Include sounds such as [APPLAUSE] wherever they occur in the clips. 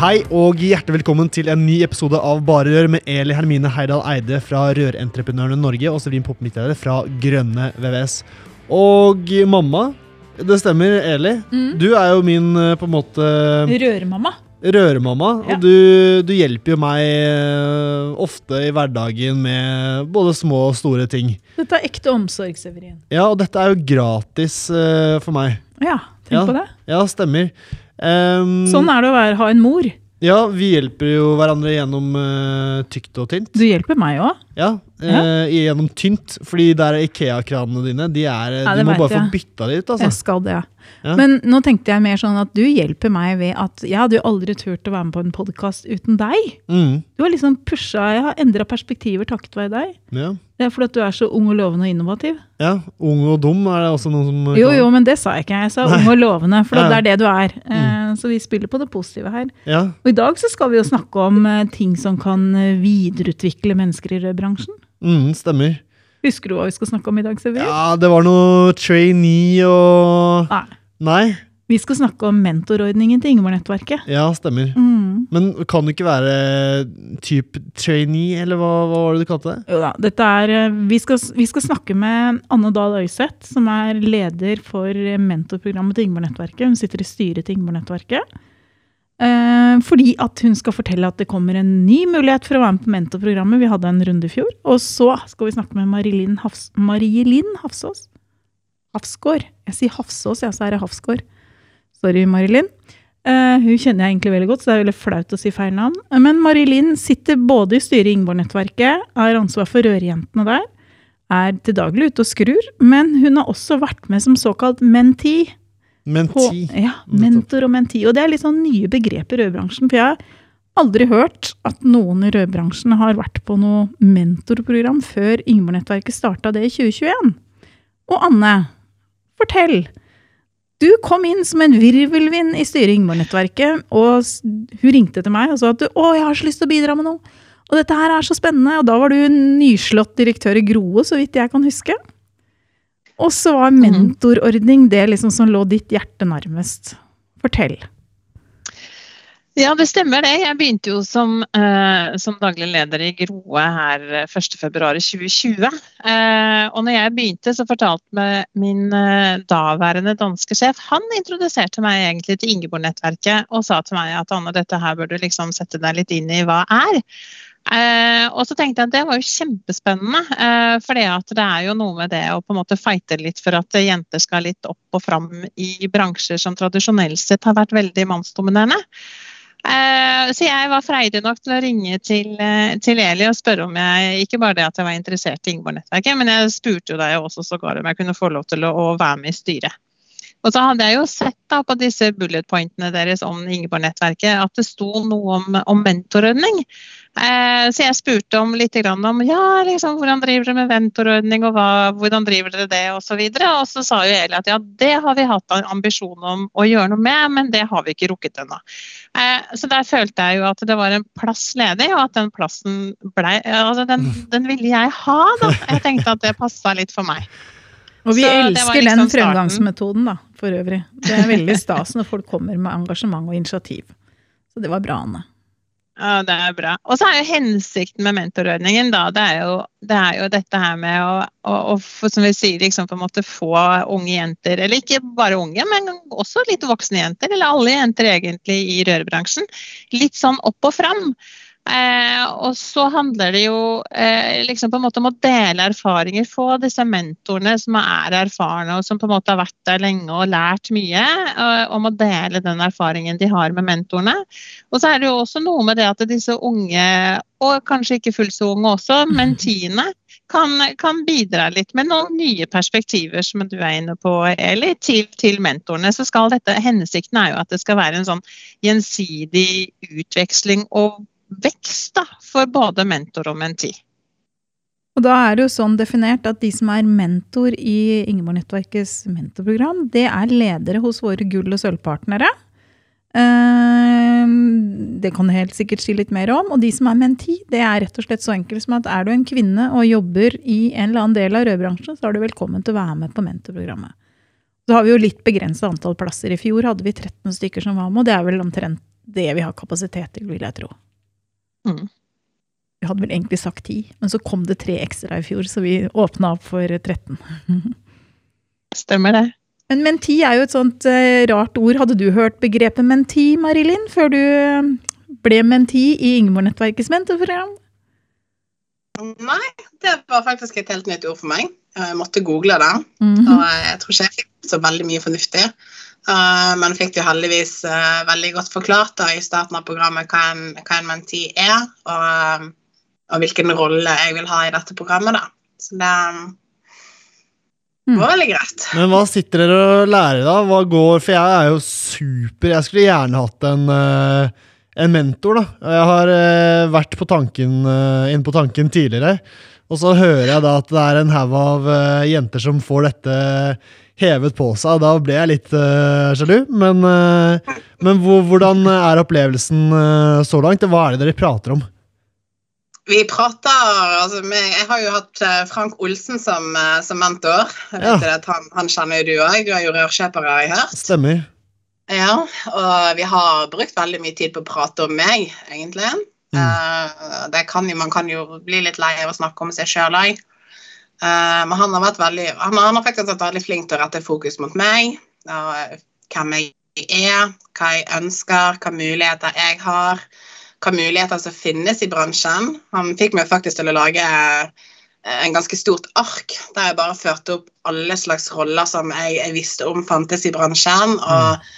Hei og hjertelig velkommen til en ny episode av Bare Rør med Eli Hermine Heidal Eide fra Rørentreprenørene Norge og Severin Poppe Midtleider fra Grønne VVS. Og mamma, det stemmer, Eli. Mm. Du er jo min eh, på en måte Røremamma. røremamma, Ja. og du, du hjelper jo meg eh, ofte i hverdagen med både små og store ting. Dette er ekte omsorg, Severin. Ja, og dette er jo gratis eh, for meg. Ja, tenk Ja. på det. Ja, stemmer. Um, Sånn er det å være, ha en mor. Ja, vi hjelper jo hverandre gjennom uh, tykt og tynt. Du hjelper meg òg. Ja, eh, gjennom tynt, fordi der er Ikea-kranene dine. De er, Ja, du må bare bare få bytta de ut, altså. Jeg skal det. Ja. Men nå tenkte jeg mer sånn at du hjelper meg ved at jeg hadde jo aldri turt å være med på en podkast uten deg. Mm, Du har liksom pusha, Jeg har endra perspektiver takket være deg. ja. Det er fordi at du er så ung og lovende og innovativ. ja, ung og dum er det også noen som Jo, jo, men det sa jeg ikke. Jeg sa ung og lovende, for Ja. Det er det du er. Mm. Så vi spiller på det positive her. Ja, Og i dag så skal vi jo snakke om eh, ting som kan eh, videreutvikle mennesker i rødbransjen. Mm, stemmer. Husker du hva vi skal snakke om i dag, Severin? Ja, det var noe trainee og Nei. Nei? Vi skal snakke om mentorordningen til Ingeborg-nettverket. Ja, stemmer. Mm. Men kan det ikke være type trainee, eller hva, hva var det du kalte det? Jo da, dette er, eh, vi, skal, vi skal snakke med Anne Dahl Øyseth, som er leder for mentorprogrammet til Ingeborg-nettverket. Hun sitter i styret til Ingeborg-nettverket. Eh, fordi at hun skal fortelle at det kommer en ny mulighet for å være med på mentorprogrammet. Vi hadde en runde i fjor. Og så skal vi snakke med Marie-Linn Hafs, Marie Hafsås. Hafsgård. Jeg sier Hafsås, ja, så er det Hafsgård. Sorry, Marie-Linn. Eh, hun kjenner jeg egentlig veldig godt, så det er veldig flaut å si feil navn. Men Marie-Linn sitter både i styret i Ingeborg-nettverket, har ansvar for rørjentene der, er til daglig ute og skrur, men hun har også vært med som såkalt mentee. På, Mentee. ja, mentor og menti. Og det er litt sånn nye begrep i rødbransjen, for jeg har aldri hørt at noen i rødbransjen har vært på noe mentorprogram før Ingeborg-nettverket starta det i 2021. Og Anne, fortell. Du kom inn som en virvelvind i styret i Ingeborg-nettverket, og hun ringte til meg og sa at du, å, jeg har så lyst til å bidra med noe. Og dette her er så spennende. Og da var du nyslått direktør i Groe, så vidt jeg kan huske. Og så var mentorordning det liksom som lå ditt hjerte nærmest. Fortell. Ja, det stemmer det. Jeg begynte jo som, eh, som daglig leder i Groe her eh, 1.2.2020. Eh, og når jeg begynte, så fortalte min eh, daværende danske sjef Han introduserte meg egentlig til Ingeborg-nettverket og sa til meg at Anne, dette her bør du liksom sette deg litt inn i hva er. Eh, og så tenkte jeg at det var jo kjempespennende, eh, for det er jo noe med det å på en måte fighte litt for at jenter skal litt opp og fram i bransjer som tradisjonelt sett har vært veldig mannsdominerende. Eh, så jeg var freidig nok til å ringe til, eh, til Eli og spørre om jeg ikke bare det at jeg var interessert i Ingeborg-nettverket, men jeg spurte jo deg også sågar om jeg kunne få lov til å, å være med i styret. Og så hadde jeg jo sett da på disse bullet pointene deres om Ingeborg-nettverket at det sto noe om, om mentorordning. Eh, så jeg spurte om litt grann om ja, liksom, hvordan driver dere med mentorordning, og hva, hvordan driver dere det, osv. Og, så videre. og så sa jo Eli at ja, det har vi hatt en ambisjon om å gjøre noe med, men det har vi ikke rukket ennå. Eh, så der følte jeg jo at det var en plass ledig, og at den plassen blei Altså, den, den ville jeg ha, da. Jeg tenkte at det passa litt for meg. Og vi Så elsker liksom den fremgangsmetoden, da, for øvrig. Det er veldig stas når folk kommer med engasjement og initiativ. Så det var bra, Anne. Ja, det er bra. Og så er jo hensikten med mentorordningen da, det er jo, det er jo dette her med å, å, å som vi sier, liksom på en måte få unge jenter, eller ikke bare unge, men også litt voksne jenter, eller alle jenter egentlig i rørbransjen, litt sånn opp og fram. Eh, og så handler det jo eh, liksom på en måte om å dele erfaringer. Få disse mentorene som er erfarne og som på en måte har vært der lenge og lært mye, eh, om å dele den erfaringen de har med mentorene. Og så er det jo også noe med det at disse unge, og kanskje ikke fullt så unge også, mentiene, kan, kan, bidra litt med noen nye perspektiver som du er inne på, Eli, til, til, mentorene. Så skal dette, Hensikten er jo at det skal være en sånn gjensidig utveksling og vekst da, for både mentor og menti. Og da er det jo sånn definert at de som er mentor i Ingeborg-nettverkets mentorprogram, det er ledere hos våre gull- og sølvpartnere. Ehm, det kan du helt sikkert si litt mer om. Og de som er menti, det er rett og slett så enkelt som at er du en kvinne og jobber i en eller annen del av rødbransjen, så er du velkommen til å være med på mentorprogrammet. Så har vi jo litt begrensa antall plasser. I fjor hadde vi 13 stykker som var med, og det er vel omtrent det vi har kapasitet til, vil jeg tro. Mm. Vi hadde vel egentlig sagt ti, men så kom det tre ekstra i fjor, så vi åpna opp for 13. [LAUGHS] Stemmer det. Men menti er jo et sånt uh, rart ord. Hadde du hørt begrepet menti, Marilyn, før du uh, ble menti i Ingeborg-nettverkets mentorprogram? Nei, det var faktisk et helt nytt ord for meg. Jeg måtte google det. Mm -hmm. Og jeg tror ikke jeg fikk så veldig mye fornuftig. Uh, men fikk jo heldigvis uh, veldig godt forklart da, i starten av programmet hva en, hva en menti er, og, og, hvilken rolle jeg vil ha i dette programmet. da. Så det mm. var veldig greit. Men hva sitter dere og lærer, da? Hva går For jeg er jo super Jeg skulle gjerne hatt en, uh, en mentor, da. Jeg har vært på tanken, inne på tanken tidligere. Og så hører jeg da at det er en haug av jenter som får dette hevet på seg. Da ble jeg litt uh, sjalu. Men, uh, men hvordan er opplevelsen uh, så langt? Hva er det dere prater om? Vi prater altså, med, Jeg har jo hatt Frank Olsen som, som mentor. Ja. han, han, kjenner jo du òg. Du er jo rørkjøper, har jeg hørt. Stemmer. Ja, og vi har brukt veldig mye tid på å prate om meg, egentlig. Mm. Kan jo, man kan jo bli litt lei av å snakke om seg sjøl òg. Uh, men han har veldig han, har faktisk vært veldig flink til å rette fokus mot meg. Uh, hvem jeg er, hva jeg ønsker, hva muligheter jeg har. Hva muligheter som finnes i bransjen. Han fikk meg faktisk til å lage uh, en ganske stort ark der jeg bare førte opp alle slags roller som jeg, jeg visste om fantes i bransjen. Og, mm.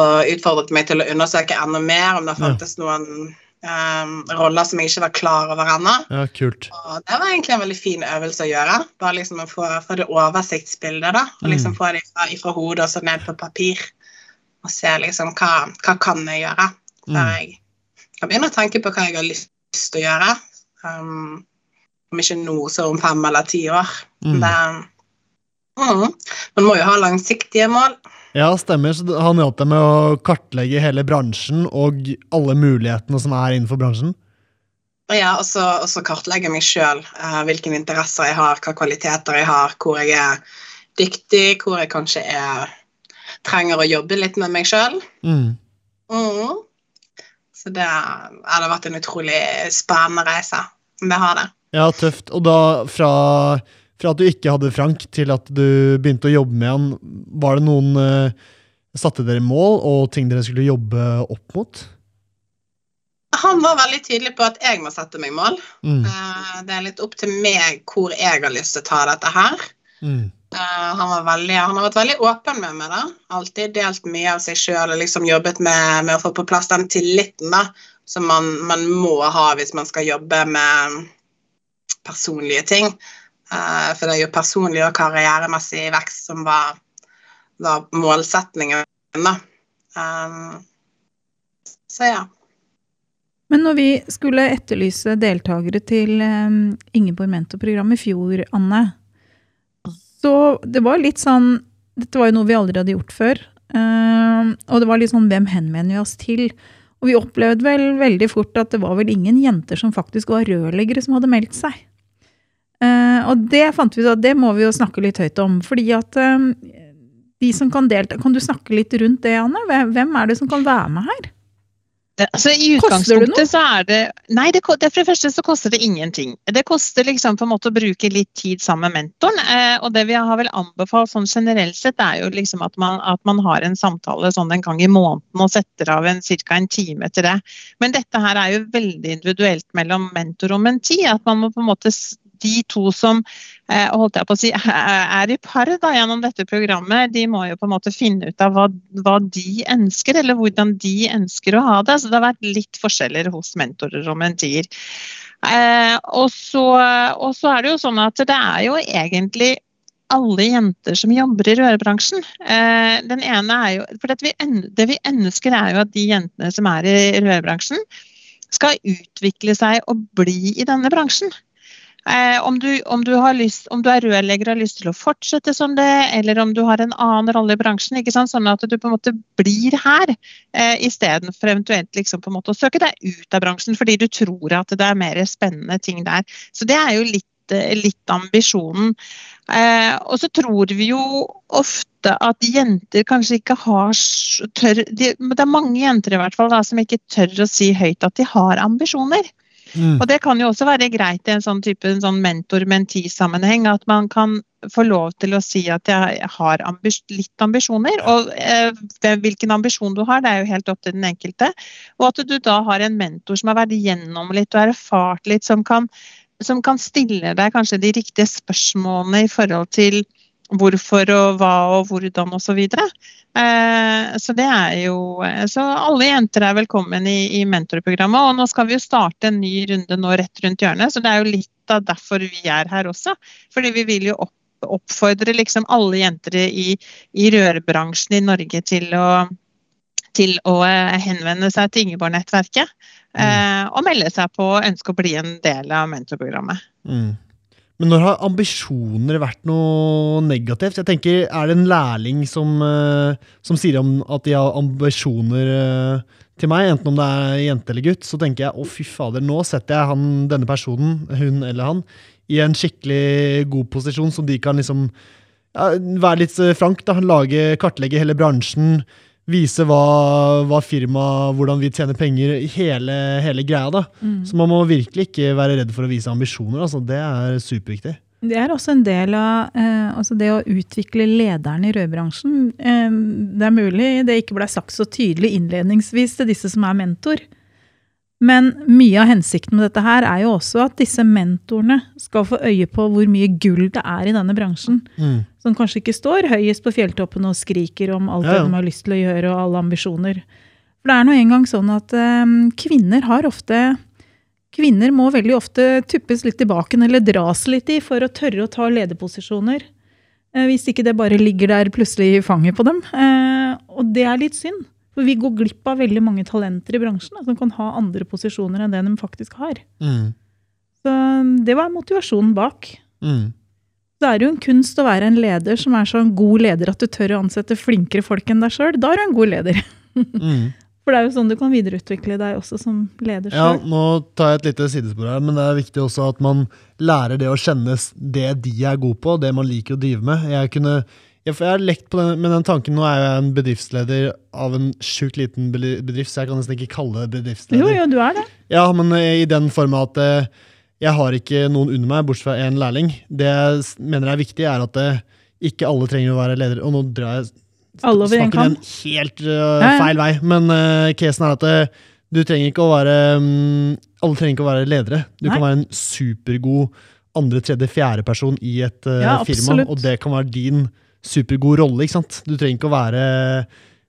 og, utfordret meg til å undersøke enda mer om det fantes noen um, roller som jeg ikke var klar over ennå. Ja, kult. Og det var egentlig en veldig fin øvelse å gjøre. Bare liksom å få, få det oversiktsbildet. da, og liksom mm. Få det fra, fra hodet og så ned på papir. Og se liksom hva, hva kan jeg gjøre før mm. jeg kan begynne å tenke på hva jeg har lyst til å gjøre. Um, om ikke nå, så om fem eller ti år. Mm. Det, mm, man må jo ha langsiktige mål. Ja, stemmer. Så han hjalp deg med å kartlegge hele bransjen og alle mulighetene som er innenfor bransjen? Ja, og så kartlegge meg sjøl. Uh, eh, hvilke interesser jeg har, hva kvaliteter jeg har, hvor jeg er dyktig, hvor jeg kanskje er trenger å jobbe litt med meg sjøl. Mm. Mm. Så det har vært en utrolig spennende reise. Det har det. Ja, tøft. Og da fra fra at du ikke hadde Frank, til at du begynte å jobbe med han, var det noen uh, Satte dere mål og ting dere skulle jobbe opp mot? Han var veldig tydelig på at jeg må sette meg mål. Mm. Uh, det er litt opp til meg hvor jeg har lyst til å ta dette her. Mm. Uh, han, veldig, han, har vært veldig åpen med meg. da. Alltid delt mye av seg sjøl og liksom jobbet med, med, å få på plass den tilliten da, som man, man, må ha hvis man skal jobbe med personlige ting. Uh, for det er jo personlig og karrieremessig vekst som var, var målsetningen. Da. Um, så ja. Men når vi skulle etterlyse deltakere til um, Ingeborg Mentor-program i fjor, Anne, så det var litt sånn Dette var jo noe vi aldri hadde gjort før. Uh, og det var litt sånn hvem henvender vi oss til? Og vi opplevde vel veldig fort at det var vel ingen jenter som faktisk var rørleggere som hadde meldt seg. Uh, og det fant vi ut at det må vi jo snakke litt høyt om. fordi at uh, de som kan delta Kan du snakke litt rundt det, Anne? Hvem er det som kan være med her? Det, altså, I utgangspunktet så er det Nei, det, det, for det første så koster det ingenting. Det koster liksom på en måte å bruke litt tid sammen med mentoren. Eh, og det vi har vel anbefalt sånn generelt sett, er jo liksom at man, at man har en samtale sånn en gang i måneden og setter av en, ca. en time til det. Men dette her er jo veldig individuelt mellom mentor og menti. At man må på en måte de to som eh, holdt jeg på å si, [LAUGHS] er i par da, gjennom dette programmet, de må jo på en måte finne ut av hva, hva de ønsker, eller hvordan de ønsker å ha det. Så det har vært litt forskjeller hos mentorer og mentier. Eh, og, så, og så er det jo sånn at det er jo egentlig alle jenter som jobber i rørbransjen. Eh, den ene er jo, for vi, det vi ønsker er jo at de jentene som er i rørbransjen, skal utvikle seg og bli i denne bransjen. Eh, om, du, om, du lyst, om du er rørlegger og har lyst til å fortsette som det, eller om du har en annen rolle i bransjen, sånn at du på en måte blir her, eh, istedenfor eventuelt liksom på en måte å søke deg ut av bransjen fordi du tror at det er mer spennende ting der. Så det er jo litt, eh, litt ambisjonen. Eh, og så tror vi jo ofte at jenter kanskje ikke har tør, de, Det er mange jenter i hvert fall da, som ikke tør å si høyt at de har ambisjoner. Mm. Og det kan jo også være greit i en sånn type en sånn mentor-menti-sammenheng, at man kan få lov til å si at jeg har ambis litt ambisjoner. Og eh, hvilken ambisjon du har, det er jo helt opp til den enkelte. Og at du da har en mentor som har vært gjennom litt og erfart litt, som kan, som kan stille deg kanskje de riktige spørsmålene i forhold til hvorfor og hva og hvordan osv. Så, videre. eh, så det er jo Så alle jenter er velkommen i, i mentorprogrammet. Og nå skal vi jo starte en ny runde nå rett rundt hjørnet, så det er jo litt av derfor vi er her også. Fordi vi vil jo opp, oppfordre liksom alle jenter i, i rørbransjen i Norge til å til å eh, henvende seg til Ingeborg-nettverket eh, og melde seg på og ønske å bli en del av mentorprogrammet. Mm. Men når har ambisjoner vært noe negativt? Jeg tenker, Er det en lærling som, eh, som sier at de har ambisjoner eh, til meg, enten om det er jente eller gutt, så tenker jeg å fy fader, nå setter jeg han, denne personen, hun eller han, i en skikkelig god posisjon som de kan liksom ja, være litt eh, frank, da, lage, kartlegge hele bransjen, vise hva, hva firma, hvordan vi tjener penger, hele, hele greia. da. Så man må virkelig ikke være redd for å vise ambisjoner. altså Det er superviktig. Det er også en del av eh, altså det å utvikle lederne i rødbransjen. Eh, det er mulig det ikke ble sagt så tydelig innledningsvis til disse som er mentor. Men mye av hensikten med dette her er jo også at disse mentorene skal få øye på hvor mye gull det er i denne bransjen. Mm. Som kanskje ikke står høyest på fjelltoppen og skriker om alt Ja, ja. de har lyst til å gjøre og alle ambisjoner. For det er nå engang sånn at um, kvinner har ofte Kvinner må veldig ofte tuppes litt i baken eller dras litt i for å tørre å ta lederposisjoner. Uh, hvis ikke det bare ligger der plutselig i fanget på dem. Uh, og det er litt synd. For vi går glipp av veldig mange talenter i bransjen da, som kan ha andre posisjoner enn det de faktisk har. Mm. Så det var motivasjonen bak. Mm. Det er jo en kunst å være en leder som er så en god leder at du tør å ansette flinkere folk enn deg sjøl. Da er du en god leder. [LAUGHS] Mm. For det er jo sånn du kan videreutvikle deg også som leder Ja, nå tar jeg et lite sidespor her, men det er viktig også at man lærer det å kjenne det de er gode på, det man liker å drive med. Jeg kunne jeg, for jeg har lekt på den, med den tanken, Nå er jeg en bedriftsleder av en sjukt liten bedrift, så jeg kan nesten ikke kalle det bedriftsleder. Jo, jo, du er det. Ja, men eh, i den form at eh, jeg har ikke noen under meg, bortsett fra en lærling. Det jeg mener er viktig, er at eh, ikke alle trenger å være ledere. Og nå drar jeg Alle over snakker en helt uh, ja. feil vei. Men uh, casen er at eh, du trenger ikke å være um, Alle trenger ikke å være ledere. Du Nei. kan være en supergod andre, tredje, fjerde person i et uh, Ja, firma, og det kan være din supergod rolle. ikke sant? Du trenger ikke å være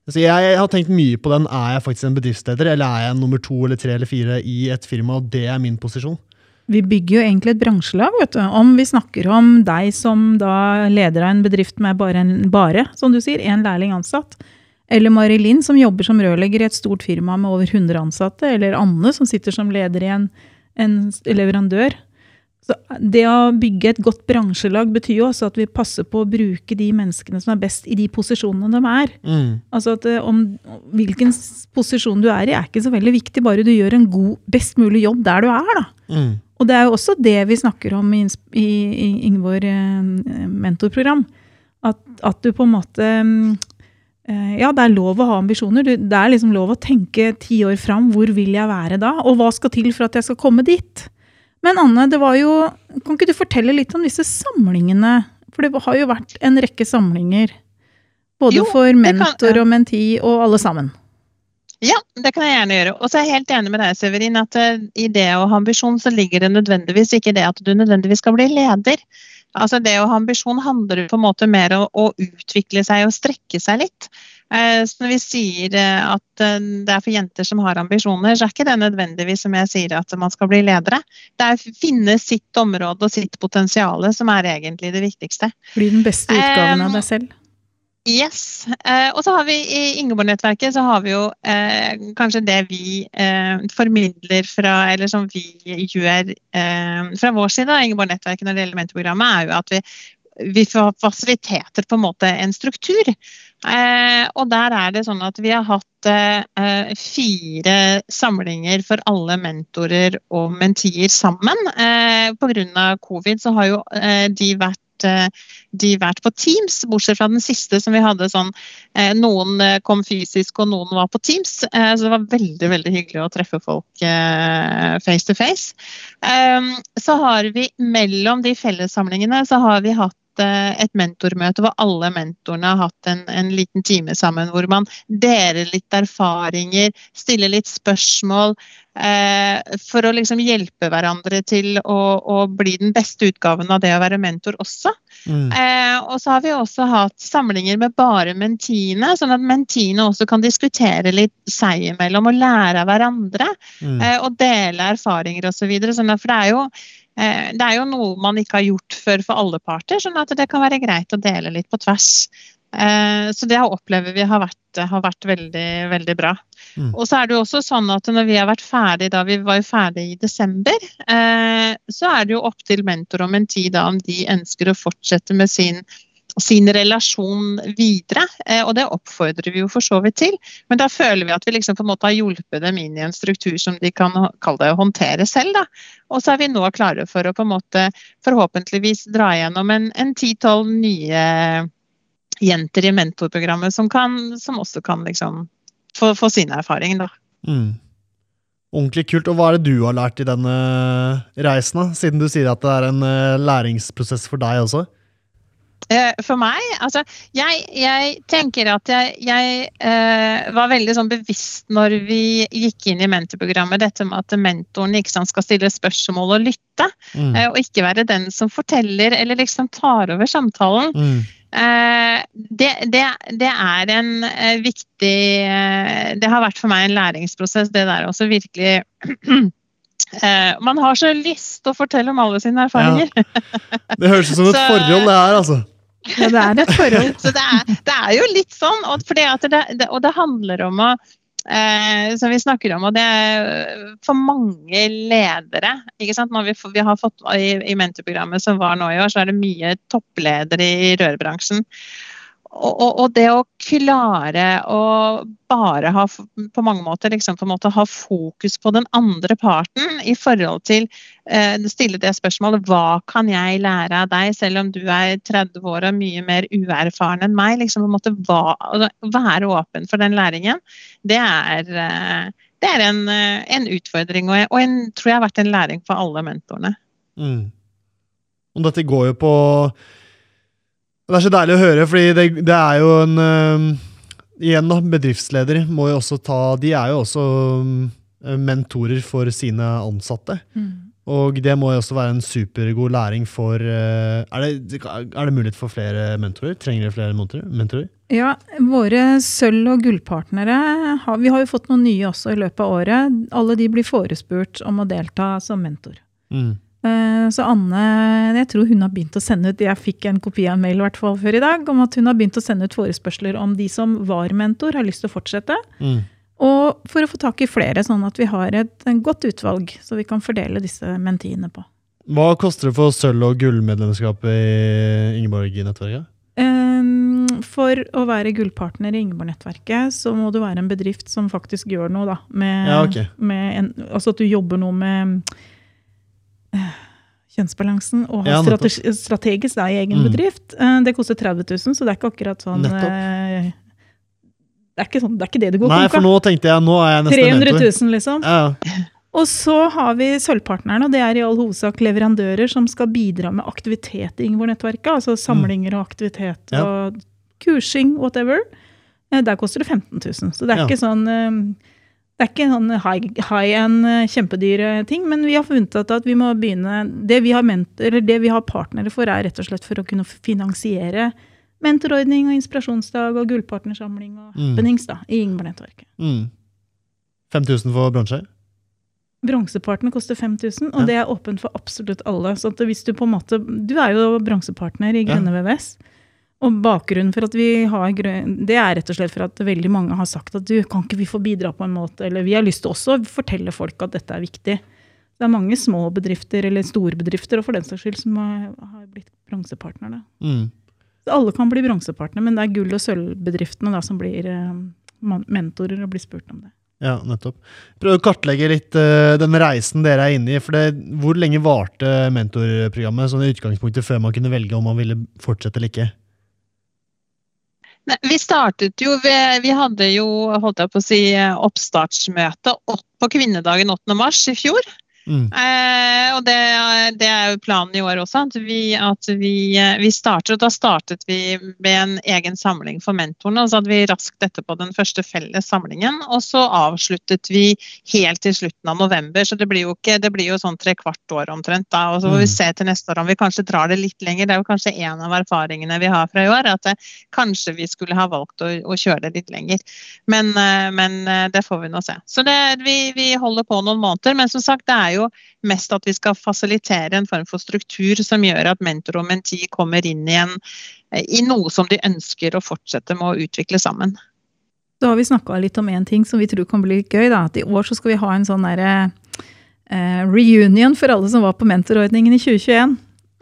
altså jeg, jeg har tenkt mye på den. Er jeg faktisk en bedriftsleder, eller er jeg nummer to eller tre eller fire i et firma, og det er min posisjon? Vi bygger jo egentlig et bransjelag. vet du. Om vi snakker om deg som da leder av en bedrift med bare, en, bare som du sier, én lærling ansatt. Eller Mari Linn som jobber som rørlegger i et stort firma med over 100 ansatte. Eller Anne som sitter som leder i en, en leverandør. Så det å bygge et godt bransjelag betyr jo også at vi passer på å bruke de menneskene som er best i de posisjonene de er. Mm. Altså at eh, om Hvilken posisjon du er i, er ikke så veldig viktig, bare du gjør en god, best mulig jobb der du er. da. Mm. Og det er jo også det vi snakker om i, i, i Ingeborg eh, mentorprogram. At, at du på en måte mm, eh, ja, det er lov å ha ambisjoner. Du- Det er liksom lov å tenke ti år fram. Hvor vil jeg være da? Og hva skal til for at jeg skal komme dit? Men Anne, det var jo Kan ikke du fortelle litt om disse samlingene? For det har jo vært en rekke samlinger. Både Jo, for kan- mentor og menti og alle sammen. Ja, det kan jeg gjerne gjøre. Og så er jeg helt enig med deg, Severin, at eh, i det å ha ambisjon, så ligger det nødvendigvis ikke det at du nødvendigvis skal bli leder. Altså Det å ha ambisjon handler på en måte mer om å utvikle seg og strekke seg litt. Eh, Så når vi sier eh, at eh, det er for jenter som har ambisjoner, så er ikke det nødvendigvis som jeg sier at man skal bli ledere. Det er å finne sitt område og sitt potensial som er egentlig det viktigste. Bli den beste utgaven av deg selv. Yes. Og så har vi i Ingeborg-nettverket så har vi jo eh, kanskje det vi eh, formidler fra, eller som vi gjør eh, fra vår side av Ingeborg-nettverket når det gjelder mentorprogrammet, er jo at vi, vi får fasiliteter på en måte en struktur. Eh, og der er det sånn at vi har hatt eh, fire samlinger for alle mentorer og mentier sammen. Eh, Pga. covid så har jo eh, de vært eh, de vært på Teams, bortsett fra den siste som vi hadde sånn eh, Noen eh, kom fysisk, og noen var på Teams. Eh, så det var veldig veldig hyggelig å treffe folk eh, face to face. Så har vi mellom de fellessamlingene så har vi hatt eh, et mentormøte hvor alle mentorene har hatt en, en liten time sammen. Hvor man deler litt erfaringer, stiller litt spørsmål. Eh, for å liksom hjelpe hverandre til å, å bli den beste utgaven av det å være mentor også. Mm. Eh, og så har vi også hatt samlinger med bare mentiene, sånn at mentiene også kan diskutere litt seg imellom og lære av hverandre. Mm. Eh, og dele erfaringer osv. Sånn at- for det er, jo, det er jo noe man ikke har gjort før for alle parter, sånn at det kan være greit å dele litt på tvers. Eh, så det opplever vi har vært, har vært veldig, veldig bra. Mm. Og så er det jo også sånn at når vi har vært ferdig, da vi var jo ferdig i desember, eh, så er det jo opp til mentor og menti da om de ønsker å fortsette med sin sin relasjon videre, eh, og det oppfordrer vi jo for så vidt til. Men da føler vi at vi liksom på en måte har hjulpet dem inn i en struktur som de kan kalle det, håndtere selv. Da. Og så er vi nå klare for å på en måte forhåpentligvis dra gjennom en en ti-tolv nye jenter i mentorprogrammet som, kan, som også kan liksom få, få sine erfaringer, Da. Mm. Ordentlig kult. Og hva er det du har lært i denne reisen, da? Siden du sier at det er en eh, læringsprosess for deg også? Eh, For meg, altså Jeg, jeg tenker at jeg, jeg eh, var veldig sånn bevisst når vi gikk inn i mentorprogrammet, dette med at mentoren sant, skal stille spørsmål og lytte, Mm. eh, og ikke være den som forteller eller liksom tar over samtalen. Mm. Eh, det, det, det er en eh, viktig eh, Det har vært for meg en læringsprosess, det der også virkelig [CLEARS THROAT] eh, Man har så lyst til å fortelle om alle sine erfaringer. Det høres ut som et [LAUGHS] Så- forhold, det her, altså. Ja, det er et forhold. [LAUGHS] Så det er, det er jo litt sånn, og, fordi at det, det, og det handler om å eh, Som vi snakker om, og det er for mange ledere ikke sant? Når vi, vi har fått I, i mentorprogrammet som var nå i år, så er det mye toppledere i rørbransjen. Og, og, det å klare å bare ha på mange måter liksom på en måte ha fokus på den andre parten i forhold til eh, stille det spørsmålet hva kan jeg lære av deg, selv om du er 30 år og mye mer uerfaren enn meg. liksom på en måte hva, altså, Være åpen for den læringen, det er, eh, det er en, eh, en utfordring, og, og en, tror jeg har vært en læring for alle mentorene. Mm. Og dette går jo på Det er så deilig å høre, fordi det, det er jo en uh, Igjen, da, bedriftsleder må jo også ta De er jo også um, mentorer for sine ansatte. Mm. Og det må jo også være en supergod læring for uh, er, det, er det mulighet for flere mentorer? Trenger dere flere mentorer? mentorer? Ja, våre sølv- og gullpartnere har, Vi har jo fått noen nye også i løpet av året. Alle de blir forespurt om å delta som mentor. Mm. Eh, Så Anne, jeg tror hun har begynt å sende ut Jeg fikk en kopi av en mail i hvert fall før i dag, om at hun har begynt å sende ut forespørsler om de som var mentor, har lyst til å fortsette. Mm. Og for å få tak i flere, sånn at vi har et godt utvalg, så vi kan fordele disse mentiene på. Hva koster det for sølv- og gullmedlemskap i Ingeborg-nettverket? For å være gullpartner i Ingeborg-nettverket, så må du være en bedrift som faktisk gjør noe, da. Med, Ja, okay. med en, altså at du jobber noe med kjønnsbalansen og Ja, har strategisk da, i egen Mm. bedrift. Eh, Det koster 30 000, så det er ikke akkurat sånn Nettopp. eh, Det er ikke, sånn, det, er ikke det du går Nei, konka. for nå tenkte jeg nå er jeg nesten 300 mentor. 000, liksom. Ja, Og så har vi sølvpartnerne, og det er i all hovedsak leverandører som skal bidra med aktivitet i Ingeborg-nettverket. Altså samlinger og aktivitet Mm. Ja. og kursing, whatever. Eh, Der koster det 15 000. Så det er Ja. ikke sånn det er ikke sånn high- high-end, high kjempedyre ting, men vi har funnet ut at vi må begynne Det vi har, ment, eller det vi har partnere for, er rett og slett for å kunne finansiere mentorordning og inspirasjonsdag og gullpartnersamling og Mm. happenings da, i Ingeborg-nettverket. mm. 5000 for bronse? Bronsepartner koster 5000, og Ja. det er åpent for absolutt alle. Så hvis du på en måte Du er jo bronsepartner i Grønne VVS. Og bakgrunnen for at vi har Det er rett og slett for at veldig mange har sagt at du, kan ikke vi få bidra på en måte? Eller vi har lyst til også å fortelle folk at dette er viktig. Det er mange små bedrifter eller store bedrifter og for den saks skyld som har, har blitt bronsepartner. Mm. Alle kan bli bronsepartner, men det er gull- og sølvbedriftene da som blir eh, mentorer og blir spurt om det. Ja, nettopp. Prøv å kartlegge litt uh, den reisen dere er inne i. for det, Hvor lenge varte mentorprogrammet sånn i utgangspunktet før man kunne velge om man ville fortsette eller ikke? Vi startet jo ved, Vi hadde jo holdt jeg på å si, oppstartsmøte på kvinnedagen 8. mars i fjor. Mm. Eh, og det, det er jo planen i år også, at vi, at vi, eh, vi starter. Og da startet vi med en egen samling for mentorene. Og så hadde vi raskt etterpå den første felles samlingen. Og så avsluttet vi helt til slutten av november. Så det blir jo, ikke, det blir jo sånn tre kvart år omtrent. da, Og så får vi Mm. se til neste år om vi kanskje drar det litt lenger. Det er jo kanskje en av erfaringene vi har fra i år. At det, kanskje vi skulle ha valgt å, å kjøre det litt lenger. Men, eh, men eh, det får vi nå se. Så det, vi, vi holder på noen måneder. Men som sagt, det er jo mest at vi skal fasilitere en form for struktur som gjør at mentor og menti kommer inn igjen eh, i noe som de ønsker å fortsette med å utvikle sammen. Så har vi snakka litt om en ting som vi tror kan bli gøy. Da. At I år så skal vi ha en sånn derre eh, reunion for alle som var på mentorordningen i 2021.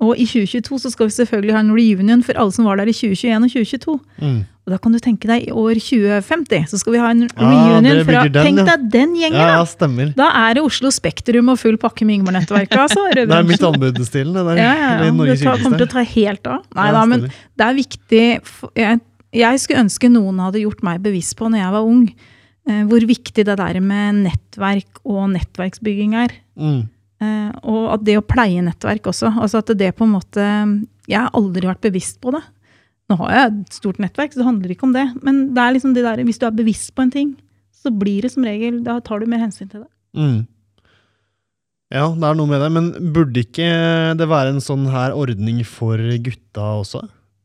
Og i 2022 så skal vi selvfølgelig ha en reunion for alle som var der i 2021 og 2022. Mm. Og da kan du tenke deg i år 2050 så skal vi ha en Ah, reunion dere fra den, Tenk ja. deg den gjengen, Ja, da! ja. Da er det Oslo Spektrum og full pakke med Ingeborg-nettverket. Altså, [LAUGHS] Det er mitt anbudsstil, Det der. Ja, ja, ja. Det Norges tar, kommer til å ta helt av. Nei da, men det er viktig jeg, jeg skulle ønske noen hadde gjort meg bevisst på når jeg var ung, eh, hvor viktig det der med nettverk og nettverksbygging er. Mm. Eh, og at det å pleie nettverk også. Altså at det på en måte Jeg har aldri vært bevisst på det. Nå har jeg et stort nettverk, så det handler ikke om det. Men det er liksom det der, hvis du er bevisst på en ting, så blir det som regel Da tar du mer hensyn til det. Mm. Ja, det er noe med det. Men burde ikke det være en sånn her ordning for gutta også?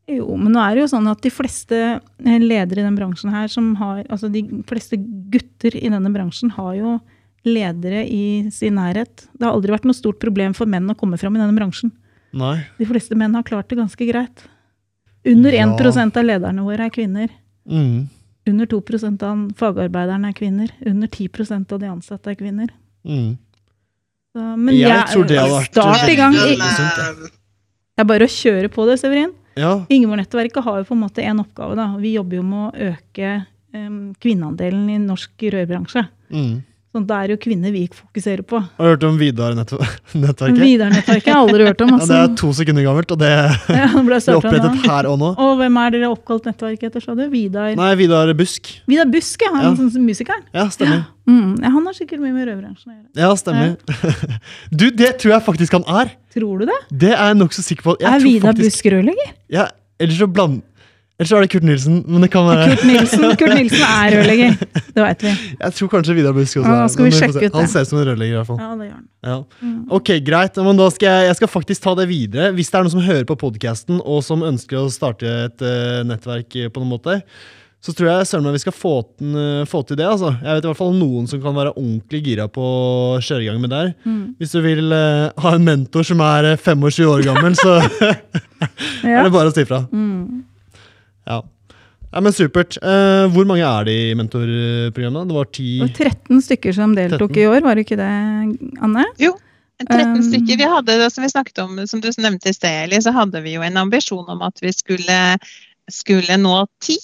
Jo, men nå er det jo sånn at de fleste eh, ledere i den bransjen her som har Altså de fleste gutter i denne bransjen har jo ledere i sin nærhet. Det har aldri vært noe stort problem for menn å komme fram i denne bransjen. Nei. De fleste menn har klart det ganske greit. Under Ja. 1 av lederne våre er kvinner. Mm. Under 2% av fagarbeiderne er kvinner. Under 10% av de ansatte er kvinner. Mm. Så, men Jeg tror det hadde vært Start i gang. det er bare å kjøre på det, Severin. Ja. Ingeborg-nettverket har jo på en måte en oppgave. da. Vi jobber jo med å øke um, kvinneandelen i norsk rørbransje. Mm. Sånn, det er jo kvinner vi fokuserer på. Har du hørt om Vidar-nettverket? [LAUGHS] Vidar-nettverket har jeg aldri hørt om. Ja, Altså. det er to sekunder gammelt, og det [LAUGHS] Ja, ble ble [LAUGHS] opprettet her og nå. Og hvem er dere oppkalt nettverket etter, sa du? Vidar Nei, Vidar Busk. Vidar Busk, ja. Han Ja. sånn musikeren. Ja, stemmer. Mm, ja, han har sikkert mye med røverbransjen å gjøre. Ja, stemmer. Du, det tror jeg faktisk han er! Tror du det? Det er jeg nokså sikker på. Jeg er Vidar faktisk- Busk rørlegger? Ja, ellers så bland... Ellers så er det Kurt Nilsen, men det kan være Kurt Nilsen, Kurt Nilsen er [LAUGHS] rørlegger. Det veit vi. Jeg tror kanskje Vidar Busk også Ja, er skal vi sjekke ut det? Han ser ut som en rørlegger, i hvert fall. Ja, det gjør han. Ja. Mm. Ok, greit. Men da skal jeg, jeg skal faktisk ta det videre. Hvis det er noen som hører på podkasten og som ønsker å starte et uh, nettverk på noen måte, så tror jeg søren meg vi skal få, den, uh, få til det. altså. Jeg vet i hvert fall noen som kan være ordentlig gira på å kjøre i gang med det her. Mm. Hvis du vil uh, ha en mentor som er eh, 25 år gammel, så [LAUGHS] [LAUGHS] er det bare å si fra. Mm. Ja. ja, men Supert. Eh, hvor mange er det i mentorprogrammet? Det var ti Det var 13 stykker som deltok 13. i år, var det ikke det, Anne? Jo, 13 Um, stykker. Vi hadde, som vi snakket om, som du nevnte i sted, Eli, så hadde vi jo en ambisjon om at vi skulle, skulle nå ti.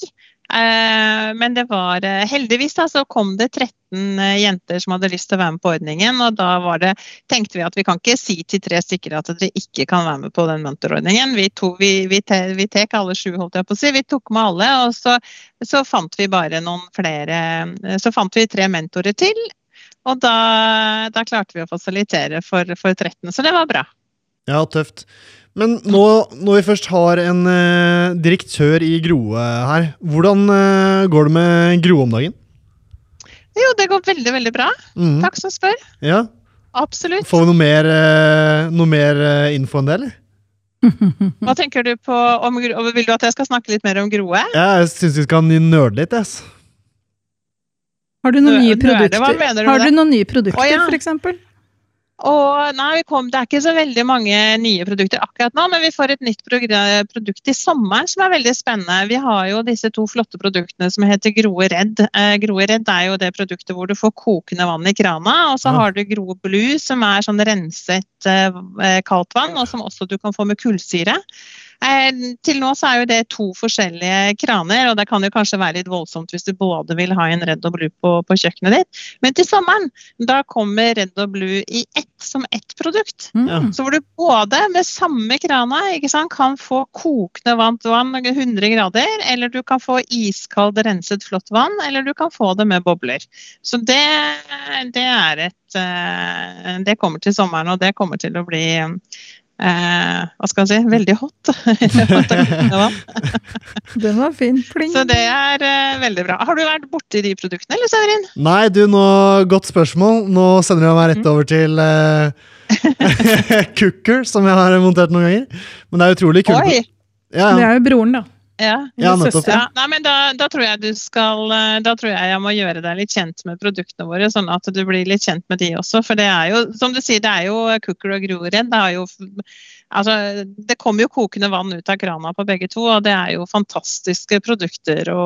Eh, men det var eh, heldigvis da, så kom det 13 eh, jenter som hadde lyst til å være med på ordningen. Og da var det, tenkte vi at vi kan ikke si til tre stykker at dere ikke kan være med på den mentorordningen. Vi, to, vi, vi, te, vi tek alle sju, holdt jeg på å si. Vi tok med alle, og så, så fant vi bare noen flere Så fant vi tre mentorer til. Og da, da klarte vi å fasilitere for, for 13, så det var bra. Ja, tøft. Men nå, når vi først har en eh, direktør i Groe her, hvordan eh, går det med Groe om dagen? Jo, det går veldig, veldig bra. Mm. Takk som spør. Ja. Absolutt. Får vi noe mer, eh, noe mer eh, info enn det, eller? Hva tenker du på om, Groe? Vil du at jeg skal snakke litt mer om Groe? Ja, Jeg syns vi skal nerde litt, jeg. ass. Har du noen nye produkter, har du noen nye produkter for eksempel? Og nei, vi kom, Det er ikke så veldig mange nye produkter akkurat nå, men vi får et nytt produkt i sommeren som er veldig spennende. Vi har jo disse to flotte produktene som heter Groe Redd. Eh, Groe Redd er jo det produktet hvor du får kokende vann i krana. Og så Ja. har du Groe Blue som er sånn renset eh, kaldt vann, og som også du kan få med kullsyre. Eh, til nå så er jo det to forskjellige kraner, og det kan jo kanskje være litt voldsomt hvis du både vil ha en Redd og Blue på, på kjøkkenet ditt. Men til sommeren, da kommer Redd og Blue i ett som ett produkt. Mm. Så hvor du både med samme krana ikke sant, kan få kokende varmt vann 100 grader, eller du kan få iskald renset flott vann, eller du kan få det med bobler. Så det, det er et eh, Det kommer til sommeren, og det kommer til å bli eh, hva skal jeg si veldig hot. [LAUGHS] [LAUGHS] Den var fin. Pling. Så det er eh, veldig bra. Har du vært borti de produktene, eller Severin? Nei, du, nå, godt spørsmål. Nå sender jeg meg rett over til eh, [LAUGHS] Cooker, som jeg har montert noen ganger. Men det er utrolig kult. Ja, Ja, Det er jo broren, da. Ja. Ja, nettopp. Ja, nei, men da, da tror jeg du skal eh, Da tror jeg jeg må gjøre deg litt kjent med produktene våre, sånn at du blir litt kjent med de også. For det er jo, som du sier, det er jo Cooker og Groredd. Det, jo, altså, det kommer jo kokende vann ut av krana på begge to, og det er jo fantastiske produkter å,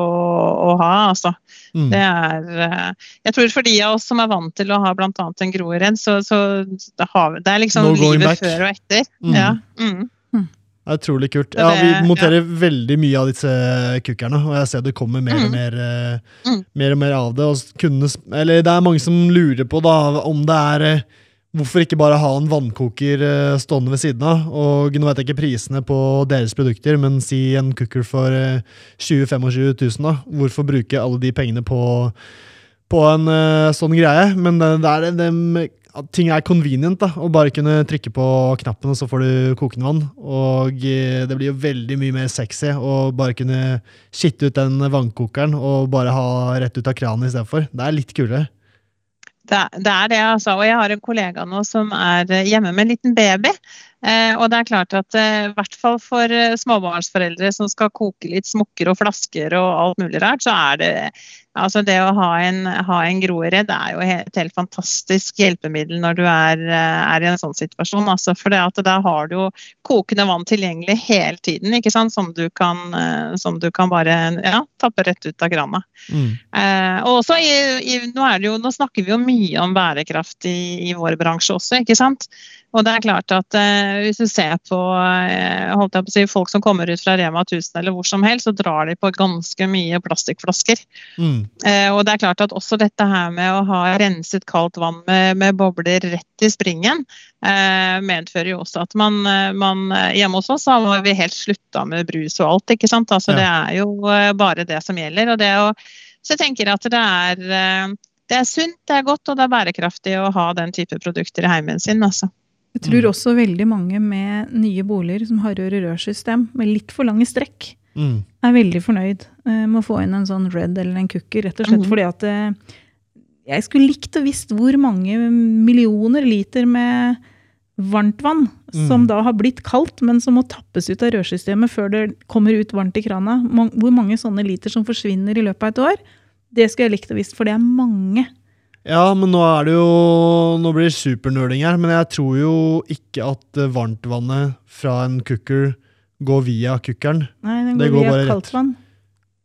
å ha, altså. Mm. Det er eh, Jeg tror for de av oss som er vant til å ha bl.a. en Groredd, så, så det, har, det er liksom No livet back. før og etter. Mm. Ja. Mm. Det er utrolig kult. Ja, vi monterer monterer veldig mye av disse kukkerne, og jeg ser det kommer mer og Mm. mer, eh, Mm. mer, og mer av det. Og kundene, eller det er mange som lurer på da, om det er eh, Hvorfor ikke bare ha en vannkoker eh, stående ved siden av? Og nå vet jeg ikke prisene på deres produkter, men si en cooker for eh, 20 000-25 000, da. Hvorfor bruke alle de pengene på, på en sånn greie? Men det, det er det at ting er convenient, da. Å bare kunne trykke på knappen, og så får du kokende vann. Og eh, det blir jo veldig mye mer sexy å bare kunne skitte ut den vannkokeren og bare ha rett ut av kranen istedenfor. Det er litt kulere. Det, det er det, altså. Og jeg har en kollega nå som er eh, hjemme med en liten baby. Eh, og det er klart at eh, i hvert fall for eh, småbarnsforeldre som skal koke litt smokker og flasker og alt mulig rart, så er det altså det å ha en, ha en groeredd er jo et helt fantastisk hjelpemiddel når du er, er i en sånn situasjon. Altså, for det at da har du jo kokende vann tilgjengelig hele tiden, ikke sant? Som, du kan, som du kan bare ja, tappe rett ut av krana. Mm. Eh, og også i, i, nå, det jo, nå snakker vi jo mye om bærekraft i, i vår bransje også, ikke sant. Og det er klart at eh, hvis du ser på, eh, på si, folk som kommer ut fra Rema 1000 eller hvor som helst, så drar de på ganske mye plastikkflasker. Mm. Eh, og det er klart at også dette her med å ha renset kaldt vann med, med bobler rett i springen, eh, medfører jo også at man, eh, man eh, Hjemme hos oss har vi helt slutta med brus og alt, ikke sant. Altså, Ja. Det er jo bare det som gjelder. og det å, Så jeg tenker at det er, det er sunt, det er godt og det er bærekraftig å ha den type produkter i heimen sin. altså. Jeg tror Mm. også veldig mange med nye boliger som har rør-i-rør-system med litt for lange strekk, Mm. er veldig fornøyd eh, med å få inn en sånn red eller en cooker, rett og slett mm. fordi at eh, jeg skulle likt å visst hvor mange millioner liter med varmtvann Mm. som da har blitt kaldt, men som må tappes ut av rørsystemet før det kommer ut varmt i krana. Hvor mange sånne liter som forsvinner i løpet av et år, det skulle jeg likt å visst, for det er mange. Ja, men nå er det jo Nå blir det supernerding her, men jeg tror jo ikke at eh, varmtvannet fra en cooker går via kukkeren. Nei, den Det går går via kaldtvann.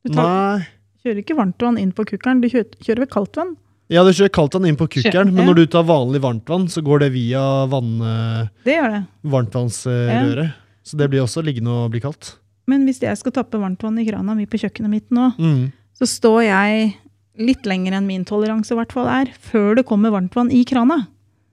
Du tar, kjører ikke varmtvann inn på kukkeren, du kjører, kjører ved kaldtvann. Ja, du kjører kaldtvann inn på kukkeren, men ja. når du tar vanlig varmtvann, så går det via vann, eh, Det det. varmtvannsrøret. Så det blir også liggende og bli kaldt. Men hvis jeg skal tappe varmtvann i krana mi på kjøkkenet mitt nå, Mm. Så står jeg litt lenger enn min toleranse i hvert fall er, før det kommer varmtvann i krana.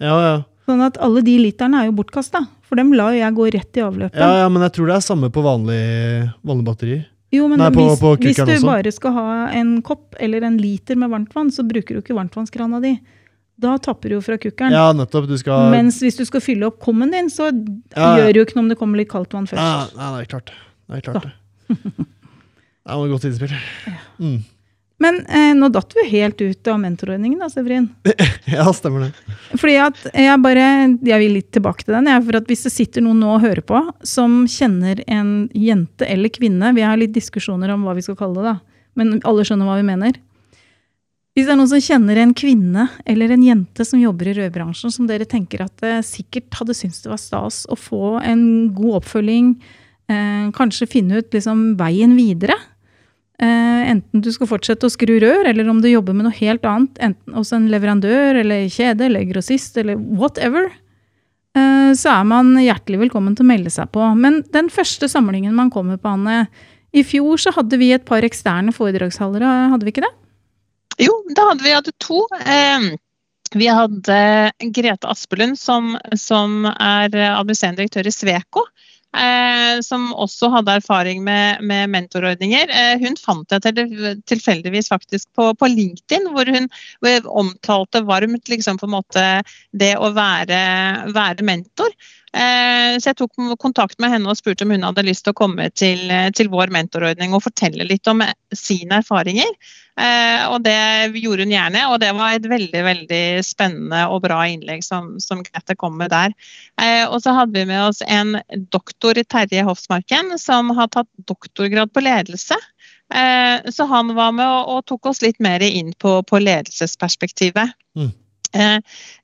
Ja, ja. Sånn at alle de literne er jo bortkasta. For dem lar jo jeg gå rett i avløpet. ja, ja, men jeg tror det er samme på vanlige, vanlige batterier. Jo, men Nei, på- hvis, på hvis du også. bare skal ha en kopp eller en liter med varmtvann, så bruker du ikke varmtvannskrana di. Da tapper du jo fra kukkeren. Ja, nettopp. Du skal Mens hvis du skal fylle opp kommen din, så Ja, gjør det jo ikke noe om det kommer litt kaldt vann først. Ja, nei, det er klart. Det er klart [LAUGHS] det. Var et godt innspill. Mm. Men eh, nå datt vi helt ut av mentorordningen da, Severin. [LAUGHS] Ja, stemmer det. Fordi at jeg bare, jeg vil litt tilbake til den, jeg, for at hvis det sitter noen nå og hører på, som kjenner en jente eller kvinne, vi har litt diskusjoner om hva vi skal kalle det da, men alle skjønner hva vi mener. Hvis det er noen som kjenner en kvinne eller en jente som jobber i rødbransjen, som dere tenker at eh, sikkert hadde syntes det var stas å få en god oppfølging, eh, kanskje finne ut liksom, veien videre, enten du skal fortsette å skru rør, eller om du jobber med noe helt annet, enten hos en leverandør eller kjede eller grossist eller whatever, eh, så er man hjertelig velkommen til å melde seg på. Men den første samlingen man kommer på, Anne, i fjor så hadde vi et par eksterne foredragsholdere, hadde vi ikke det? Jo, det hadde vi hadde to. Eh, vi hadde Grete Aspelund, som, som er administrerende direktør i Sveko. Eh, som også hadde erfaring med, med mentorordninger. Eh, hun fant jeg til, tilfeldigvis faktisk på, på LinkedIn, hvor hun omtalte varmt liksom, det å være, være mentor. Eh, så jeg tok kontakt med henne og spurte om hun hadde lyst til å komme til, til vår mentorordning og fortelle litt om sine erfaringer. Eh, og det gjorde hun gjerne, og det var et veldig veldig spennende og bra innlegg som, som Grete kom med der. Eh, og så hadde vi med oss en doktor i Terje Hofsmarken som har tatt doktorgrad på ledelse. Eh, så han var med og, tok oss litt mer inn på, på ledelsesperspektivet. Mm.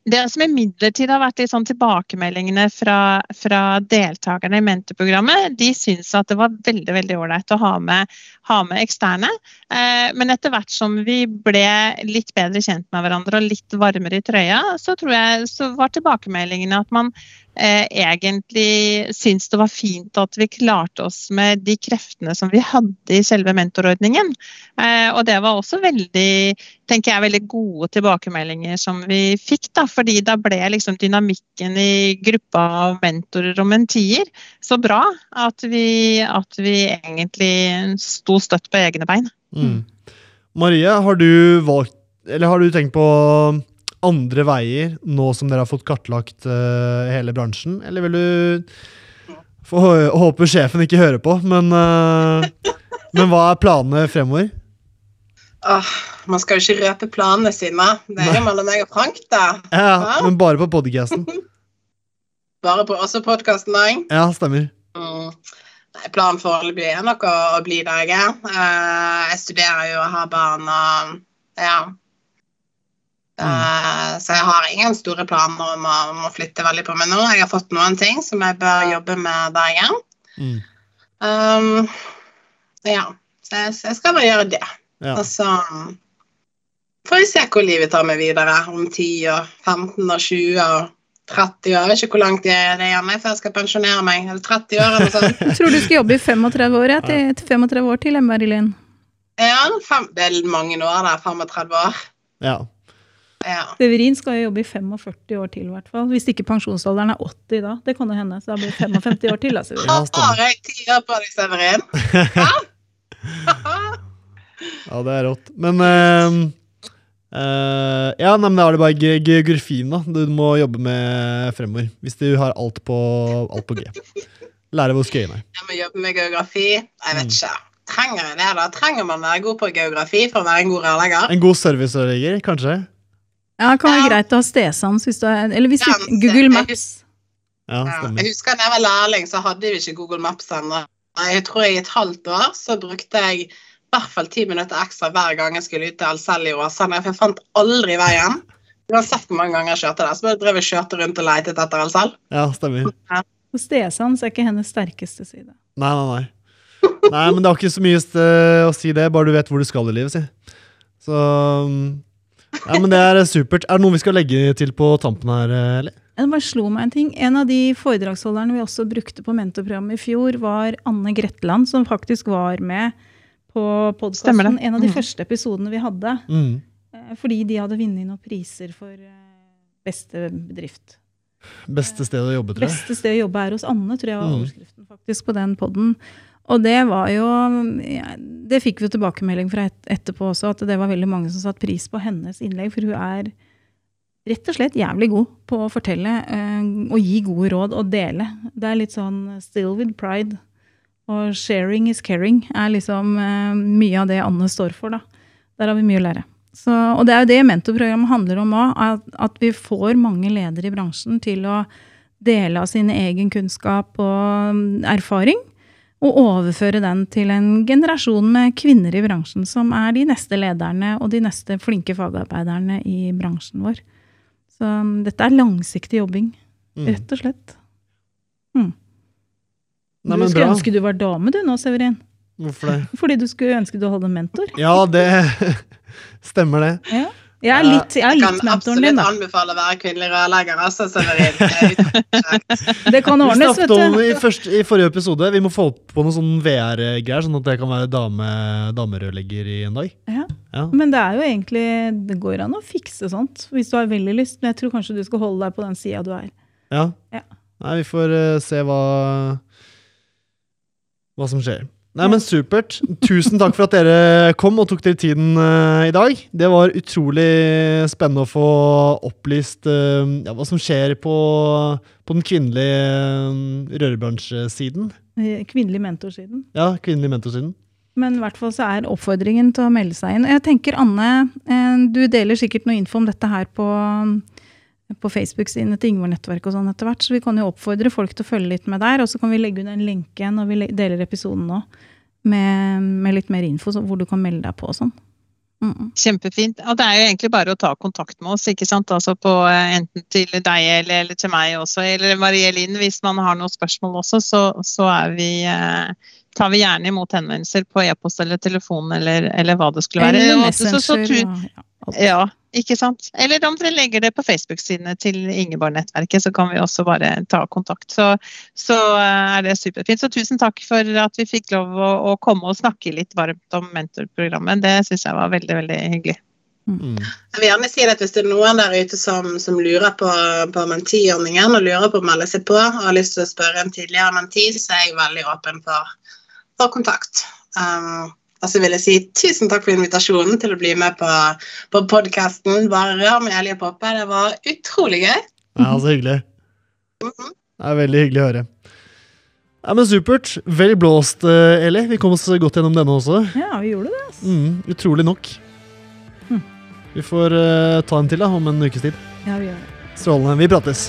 Det som imidlertid har vært litt sånn tilbakemeldingene fra, fra deltakerne i mentorprogrammet, de syns at det var veldig veldig ålreit å ha med, ha med eksterne. Eh, men etter hvert som vi ble litt bedre kjent med hverandre og litt varmere i trøya, så tror jeg så var tilbakemeldingene at man eh, egentlig syns det var fint at vi klarte oss med de kreftene som vi hadde i selve mentorordningen. Eh, og det var også veldig, tenker jeg, veldig gode tilbakemeldinger som vi fikk. da, fordi da ble liksom dynamikken i gruppa av mentorer og mentier så bra at vi, at vi egentlig sto støtt på egne bein. Mm. Marie, har du valgt har du tenkt på andre veier nå som dere har fått kartlagt uh, hele bransjen? Eller vil du få håpe sjefen ikke hører på, men, uh, men hva er planene fremover? Åh, man skal jo ikke røpe planene sine. Det er jo mellom meg og Frank, da. Ja, Ja. Men bare på podcasten. [LAUGHS] Bare på også podkasten òg. Ja, stemmer. Mm. Nei, Planen foreløpig er nok å, å bli der jeg er. Uh, jeg studerer jo og har barn og ja. Eh, så jeg har ingen store planer om å, om å flytte veldig på meg nå. Jeg har fått noen ting som jeg bør jobbe med der jeg er. Mm. Um, ja, så jeg, så jeg skal bare gjøre det. Ja. Og så får vi se hvor livet tar meg videre. Om 10 og 15 og 20 og 30 år. Jeg vet ikke hvor langt det er igjen før jeg skal pensjonere meg. Eller 30 år eller sånt. [LAUGHS] Jeg tror du skal jobbe i 35 år, ja, til, til 35 år til, Marilyn. Ja, fem, det er mange år da. 35 år. Ja. Ja. Severin skal jo jobbe i 45 år til, i hvert fall. Hvis ikke pensjonsalderen er 80 da. Det kan jo hende. Så da blir det 55 år til, da, Severin. Har jeg ti år på deg, Severin. [LAUGHS] Ja, det er rått. Men eh, eh, Ja, nei, men da er det bare ge- geografien da du må jobbe med fremover. Hvis du har alt på, alt på G. Lære hvor skøyen er. Jeg må jobbe med geografi. Jeg vet Mm. ikke. Trenger jeg det, da? Trenger man være god på geografi for å være en god rørlegger? En god serviceødelegger, kanskje? Ja, det kan være Ja. greit å ha stesans hvis du er Eller hvis du Google jeg Maps. Ja, Ja, stemmer. jeg husker da jeg var lærling, så hadde vi ikke Google Maps ennå. Jeg tror i et halvt år så brukte jeg hvert fall ti minutter ekstra hver gang jeg skulle ut til Alcel i Åsane, for jeg fant aldri veien. Uansett hvor mange ganger jeg kjørte der, så bare drev jeg kjørte rundt og letet etter Alcel. Ja, stemmer. Og stesans er ikke hennes sterkeste side. Nei, nei, nei. Nei, men det har ikke så mye å si det, bare du vet hvor du skal i livet, si. Så mm, Ja, men det er supert. Er det noe vi skal legge til på tampen her, eller? Det bare slo meg en ting. En av de foredragsholderne vi også brukte på mentorprogrammet i fjor, var Anne Gretland, som faktisk var med på podkasten. En av de Mm. første episodene vi hadde. Mm. eh, Fordi de hadde vunnet noen priser for eh, beste bedrift. Beste sted å jobbe, tror jeg. Beste sted å jobbe er hos Anne, tror jeg var Mm. overskriften faktisk på den podden. Og det var jo ja, Det fikk vi jo tilbakemelding fra et, etterpå også, at det var veldig mange som satte pris på hennes innlegg. For hun er rett og slett jævlig god på å fortelle eh, og gi gode råd og dele. Det er litt sånn still with pride. Og sharing is caring er liksom eh, mye av det Anne står for. da. Der har vi mye å lære. Så, og det er jo det mentorprogrammet handler om òg. At, at vi får mange ledere i bransjen til å dele av sin egen kunnskap og mm, erfaring. Og overføre den til en generasjon med kvinner i bransjen, som er de neste lederne og de neste flinke fagarbeiderne i bransjen vår. Så mm, dette er langsiktig jobbing, Mm. rett og slett. Mm. Nei, du men skulle bra. ønske du var dame du nå, Severin. Hvorfor det? Fordi du skulle ønske du hadde en mentor. Ja, det [LAUGHS] stemmer det. Ja. Jeg er litt, jeg er kan litt mentoren din, absolutt anbefale å være kvinnelig rørlegger. Altså, Severin. Det kan ordnes, vet kan Vi snakket om i, første, i forrige episode Vi må få på noen sånn VR-greier, sånn at jeg kan være dame, damerørlegger i en dag. Ja. Ja. Men det er jo egentlig Det går an å fikse sånt hvis du har veldig lyst. Men jeg tror kanskje du skal holde deg på den sida du er. Ja. Ja. Nei, vi får uh, se hva Hva som skjer. Nei, men supert. Tusen takk for at dere kom og tok dere tiden uh, i dag. Det var utrolig spennende å få opplyst uh, ja, hva som skjer på, på den kvinnelige uh, rørbransjesiden. Eh, Kvinnelig mentorsiden. Ja, kvinnelig mentorsiden. Men i hvert fall så er oppfordringen til å melde seg inn. Jeg tenker, Anne, du deler sikkert noe info om dette her på, på Facebook sine til Ingvor-nettverk og sånn etter hvert, så vi kan jo oppfordre folk til å følge litt med der, og så kan vi legge under en lenke når vi deler episoden nå, med, med litt mer info, så, hvor du kan melde deg på og sånn. Mm. Kjempefint. Og det er jo egentlig bare å ta kontakt med oss, ikke sant. Altså på eh, enten til deg eller, eller til meg også, eller Marie Linn hvis man har noen spørsmål også, så, så er vi eh, tar vi gjerne imot henvendelser på e-post eller telefon eller, eller hva det skulle være. Eller messenger. så- så- så. Ja, ikke sant. Eller om dere legger det på Facebook-sidene til Ingeborg-nettverket, så kan vi også bare ta kontakt. Så, så eh, er det superfint. Så tusen takk for at vi fikk lov å, å komme og snakke litt varmt om mentorprogrammet. Det syns jeg var veldig, veldig hyggelig. Mm. Jeg vil gjerne si at Hvis det er noen der ute som, som lurer på, på mentiordningen og lurer på å melde seg på og har lyst til å spørre en tidligere menti, så er jeg veldig åpen for, for kontakt. Um, og så vil jeg si tusen takk for invitasjonen til å bli med på, på podkasten Bare rør med Elje Poppe. Det var utrolig gøy. Ja, så hyggelig. Det er veldig hyggelig å høre. Ja, men Supert. Vel blåst, eh, Eli. Vi kom oss godt gjennom denne også. Ja, vi gjorde det. Altså. Mm, utrolig nok. Hm. Vi får uh, ta en til da, om en ukes tid. Ja, vi gjør det. Strålende. Vi prates.